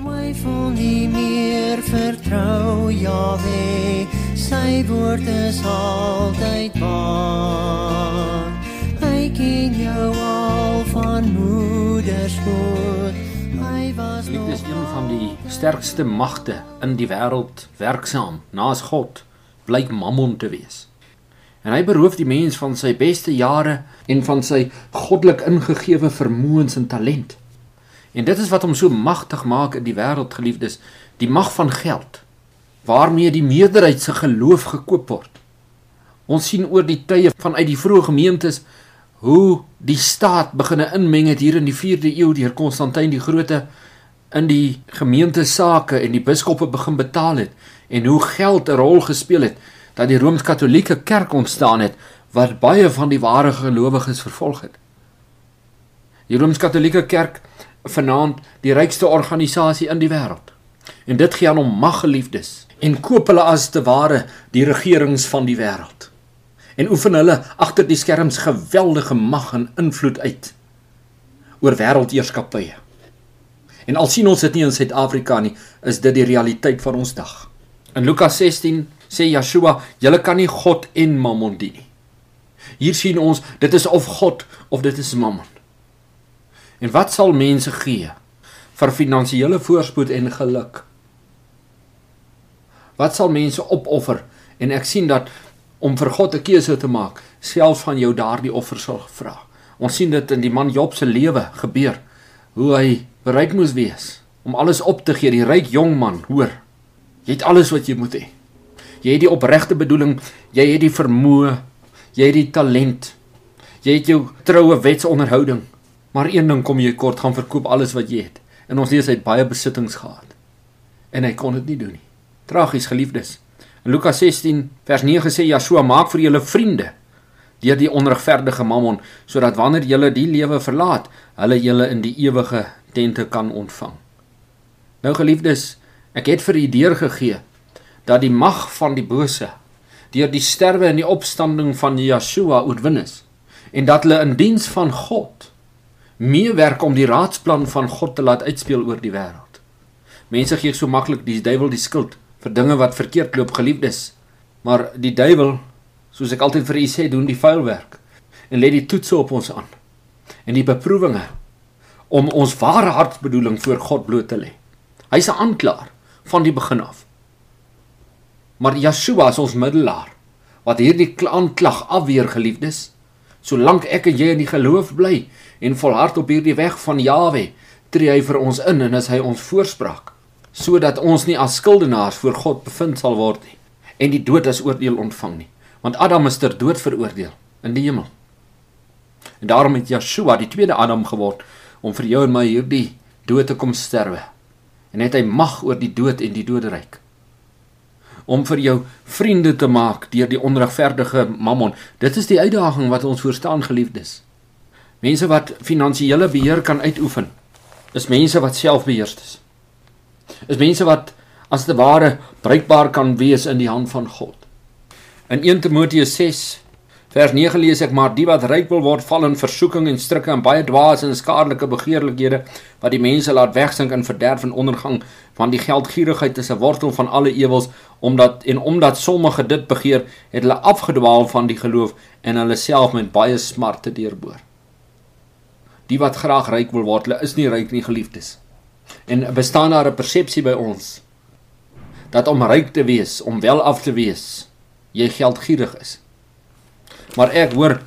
Twyfel nie meer vertrou Jahwe, sy woord is altyd waar. Hy ken jou al van moederschoot. Hy was Dit nog is een van die sterkste magte in die wêreld werksaam. Naas God blyk Mammon te wees. En hy beroof die mens van sy beste jare en van sy goddelik ingegewe vermoëns en talent. En dit is wat hom so magtig maak in die wêreld geliefdes, die mag van geld waarmee die meerderheid se geloof gekoop word. Ons sien oor die tye vanuit die vroeë gemeentes hoe die staat begine inmeng het hier in die 4de eeu deur Konstantin die Grote in die gemeente sake en die biskoppe begin betaal het en hoe geld 'n rol gespeel het dat die Rooms-Katolieke Kerk ontstaan het wat baie van die ware gelowiges vervolg het. Die Rooms-Katolieke Kerk vanaand die rykste organisasie in die wêreld. En dit gee aan hom maggeliefdes en koop hulle as te ware die regerings van die wêreld. En oefen hulle agter die skerms geweldige mag en invloed uit oor wêreldeerskappye. En al sien ons dit nie in Suid-Afrika nie, is dit die realiteit van ons dag. In Lukas 16 sê Yeshua, julle kan nie God en Mammon dien nie. Hier sien ons, dit is of God of dit is Mammon. En wat sal mense gee vir finansiële voorspoed en geluk? Wat sal mense opoffer? En ek sien dat om vir God 'n keuse te maak, selfs van jou daardie offer sal vra. Ons sien dit in die man Job se lewe gebeur, hoe hy bereid moes wees om alles op te gee, die ryk jong man, hoor. Jy het alles wat jy moet hê. Jy het die opregte bedoeling, jy het die vermoë, jy het die talent. Jy het jou troue wetsonderhouding. Maar een ding kom jy kort gaan verkoop alles wat jy het. En ons lees hy het baie besittings gehad. En hy kon dit nie doen nie. Tragies geliefdes. In Lukas 16 vers 9 sê Joshua maak vir julle vriende deur die onregverdige mammon sodat wanneer julle die lewe verlaat, hulle julle in die ewige tente kan ontvang. Nou geliefdes, ek het vir u deurgegee dat die mag van die bose deur die sterwe en die opstanding van Yeshua oorwin is en dat hulle in diens van God meewerk om die raadsplan van God te laat uitspeel oor die wêreld. Mense gee so maklik die duiwel die skuld vir dinge wat verkeerd loop, geliefdes. Maar die duiwel, soos ek altyd vir u sê, doen die vuil werk en lê die toetse op ons aan. En die beproewinge om ons ware hartsbedoeling voor God bloot te lê. Hy's 'n aanklaer van die begin af. Maar Yeshua is ons middelaar wat hierdie aanklag afweer geliefdes. Solank ek en jy in die geloof bly en volhard op hierdie weg van Jawe, tree hy vir ons in en is hy ons voorspraak sodat ons nie as skuldenaars voor God bevind sal word nie en die dood as oordeel ontvang nie. Want Adam is ter dood veroordeel in die hemel. En daarom het Yeshua die tweede Adam geword om vir jou en my hierdie dood te kom sterwe. En het hy mag oor die dood en die doderyk om vir jou vriende te maak deur die onregverdige mammon. Dit is die uitdaging wat ons voorstaan geliefdes. Mense wat finansiële beheer kan uitoefen, is mense wat selfbeheerst is. Is mense wat as te ware bruikbaar kan wees in die hand van God. In 1 Timoteus 6 vers 9 lees ek maar die wat ryk wil word val in versoeking en strikke en baie dwaas en skadelike begeerlikhede wat die mense laat wegsink in verderf en ondergang want die geldgierigheid is 'n wortel van alle ewels omdat en omdat sommige dit begeer het hulle afgedwaal van die geloof en hulle self met baie smarte deurboor. Die wat graag ryk wil word, hulle is nie ryk nie geliefdes. En bestaan daar 'n persepsie by ons dat om ryk te wees, om wel af te wees, jy geldgierig is. Maar ek hoor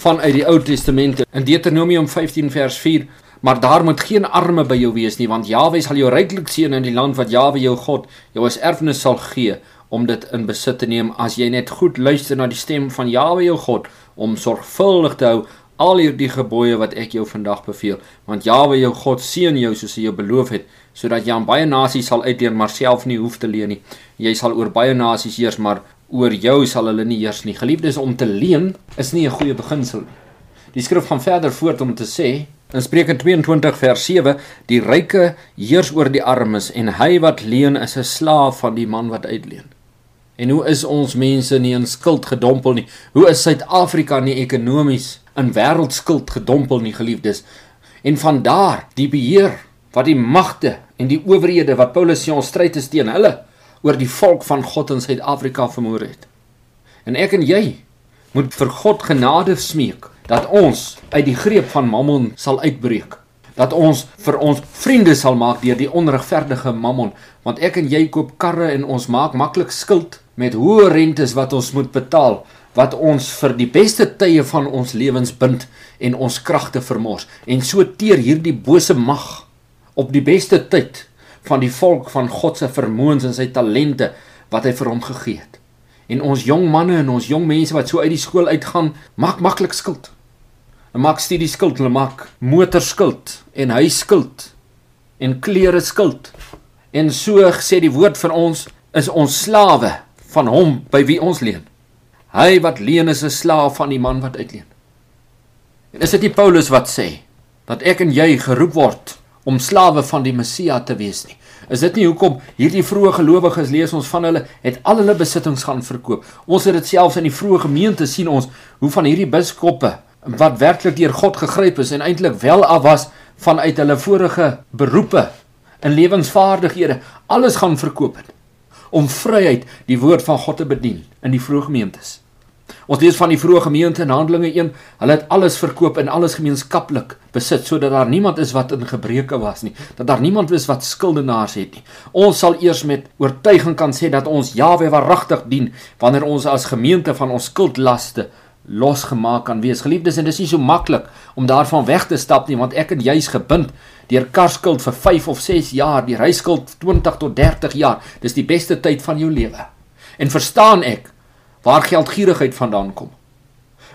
vanuit die Ou Testament in Deuteronomium 15 vers 4 Maar daar moet geen arme by jou wees nie want Jawe sal jou ryklik seën in die land wat Jawe jou God jou as erfenis sal gee om dit in besit te neem. As jy net goed luister na die stem van Jawe jou God om sorgvuldig te hou al hierdie gebooie wat ek jou vandag beveel. Want Jawe jou God seën jou soos hy jou beloof het sodat jy aan baie nasies sal uitdeel maar self nie hoef te leen nie. Jy sal oor baie nasies heers maar oor jou sal hulle nie heers nie geliefdes om te leen is nie 'n goeie beginsel die skrif gaan verder voort om te sê In Spreuke 22 vers 7: Die ryke heers oor die armes en hy wat leen is 'n slaaf van die man wat uitleen. En hoe is ons mense nie in skuld gedompel nie? Hoe is Suid-Afrika nie ekonomies in wêreldskuld gedompel nie, geliefdes? En van daar die beheer wat die magte en die owerhede wat Paulus sê ons stryd is teen hulle oor die volk van God in Suid-Afrika vermoor het. En ek en jy moet vir God genade smeek dat ons uit die greep van Mammon sal uitbreek. Dat ons vir ons vriende sal maak deur die onregverdige Mammon, want ek en jy koop karre en ons maak maklik skuld met hoë rentes wat ons moet betaal wat ons vir die beste tye van ons lewens bind en ons kragte vermors en so teer hierdie bose mag op die beste tyd van die volk van God se vermoëns en sy talente wat hy vir hom gegee het. En ons jong manne en ons jong mense wat so uit die skool uitgaan, maak maklik skuld. Hulle maak studie skuld, hulle maak motor skuld en huis skuld en klere skuld. En so sê die woord van ons is ons slawe van hom by wie ons leen. Hy wat leen is 'n slaaf van die man wat uitleen. En is dit nie Paulus wat sê dat ek en jy geroep word om slawe van die Messia te wees nie? Is dit nie hoekom hierdie vroeë gelowiges lees ons van hulle het al hulle besittings gaan verkoop? Ons het dit selfs in die vroeë gemeente sien ons hoe van hierdie biskoppe wat werklik deur God gegryp is en eintlik wel af was vanuit hulle vorige beroepe en lewensvaardighede alles gaan verkoop het om vryheid die woord van God te bedien in die vroeë gemeentes. Ons lees van die vroeë gemeente in Handelinge 1, hulle het alles verkoop en alles gemeenskaplik besit sodat daar niemand is wat in gebreke was nie, dat daar niemand is wat skuldenaars het nie. Ons sal eers met oortuiging kan sê dat ons Jahwe waaragtig dien wanneer ons as gemeente van ons skuldlaste losgemaak kan wees. Geliefdes, en dis nie so maklik om daarvan weg te stap nie, want ek en jy's gebind deur karskuld vir 5 of 6 jaar, die huiskuld 20 tot 30 jaar. Dis die beste tyd van jou lewe. En verstaan ek waar geldgierigheid vandaan kom.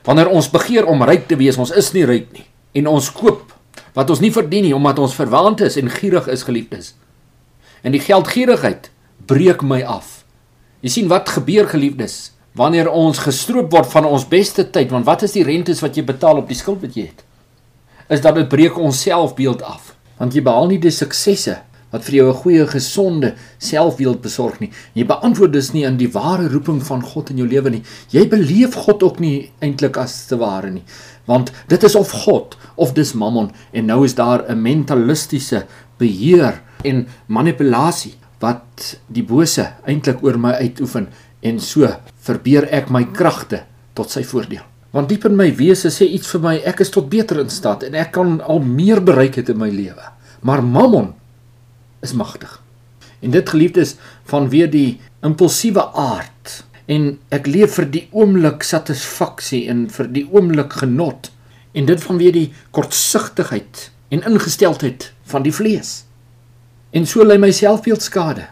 Wanneer ons begeer om ryk te wees, ons is nie ryk nie en ons koop wat ons nie verdien nie omdat ons verwaand is en gierig is geliefdes. En die geldgierigheid breek my af. Jy sien wat gebeur geliefdes wanneer ons gestroop word van ons beste tyd want wat is die rentes wat jy betaal op die skuld wat jy het? Is dat dit breek ons selfbeeld af want jy behaal nie die suksesse wat vir jou 'n goeie gesonde selfbeeld besorg nie. Jy beantwoord dus nie aan die ware roeping van God in jou lewe nie. Jy beleef God ook nie eintlik as te ware nie. Want dit is of God of dis Mammon en nou is daar 'n mentalistiese beheer en manipulasie wat die bose eintlik oor my uitoefen en so verbeur ek my kragte tot sy voordeel. Want diep in my wese sê iets vir my ek is tot beter in staat en ek kan al meer bereik het in my lewe. Maar Mammon is magtig. En dit geliefdes vanweer die impulsiewe aard en ek leef vir die oomblik satisfaksie en vir die oomblik genot en dit vanweer die kortsigtigheid en ingesteldheid van die vlees. En so lê my selfbeeld skade.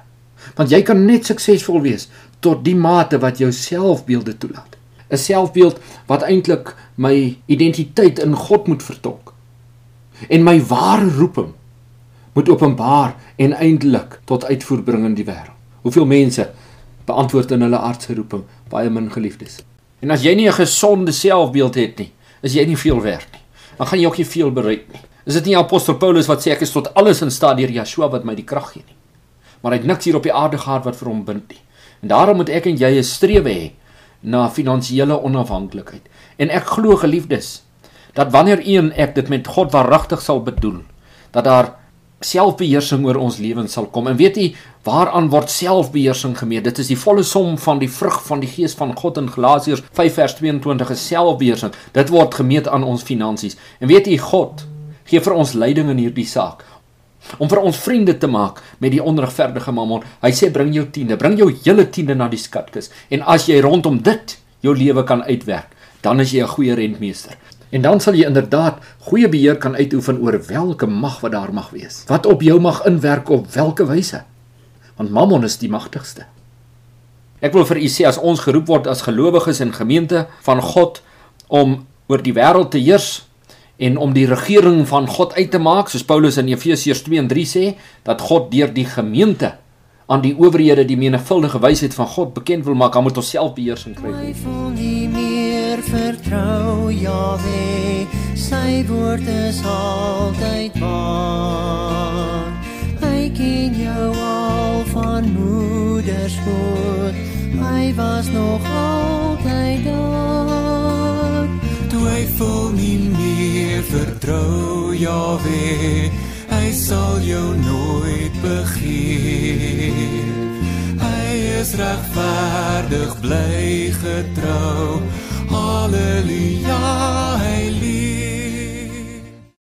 Want jy kan net suksesvol wees tot die mate wat jou selfbeelde toelaat. 'n Selfbeeld wat eintlik my identiteit in God moet vertolk. En my ware roeping moet openbaar en eintlik tot uitvoer bring in die wêreld. Hoeveel mense beantwoord in hulle aardse roeping baie min geliefdes. En as jy nie 'n gesonde selfbeeld het nie, is jy nie veel werd nie. Dan gaan jy ook nie veel bereik nie. Is dit nie apostel Paulus wat sê ek is tot alles in staat deur Yeshua wat my die krag gee nie? Maar hy het niks hier op die aarde gehad wat vir hom bind nie. En daarom moet ek en jy 'n strewe hê na finansiële onafhanklikheid. En ek glo geliefdes dat wanneer een ek dit met God waaragtig sal bedoel, dat daar selfbeheersing oor ons lewens sal kom. En weet jy waaraan word selfbeheersing gemeet? Dit is die volle som van die vrug van die gees van God in Galasiërs 5:22 is selfbeheersing. Dit word gemeet aan ons finansies. En weet jy God gee vir ons leiding in hierdie saak om vir ons vriende te maak met die onregverdige mammon. Hy sê bring jou tiende, bring jou hele tiende na die skatkis. En as jy rondom dit jou lewe kan uitwerk, dan is jy 'n goeie rentmeester. En dan sal jy inderdaad goeie beheer kan uitoefen oor welke mag wat daar mag wees. Wat op jou mag inwerk op watter wyse. Want Mammon is die magtigste. Ek wil vir u sê as ons geroep word as gelowiges in gemeente van God om oor die wêreld te heers en om die regering van God uit te maak, soos Paulus in Efesiërs 2 en 3 sê, dat God deur die gemeente aan die owerhede die menigvuldige wysheid van God bekend wil maak, dan moet ons self beheersing kry. Vertrou Jahwe, sy woord is altyd waar. Hy ken jou al van moederschoot, hy was nog altyd daar. Twyfel nie meer vertrou Jahwe, hy sal jou nooit begeer. Hy is regverdig bly getrou. Hallelujah.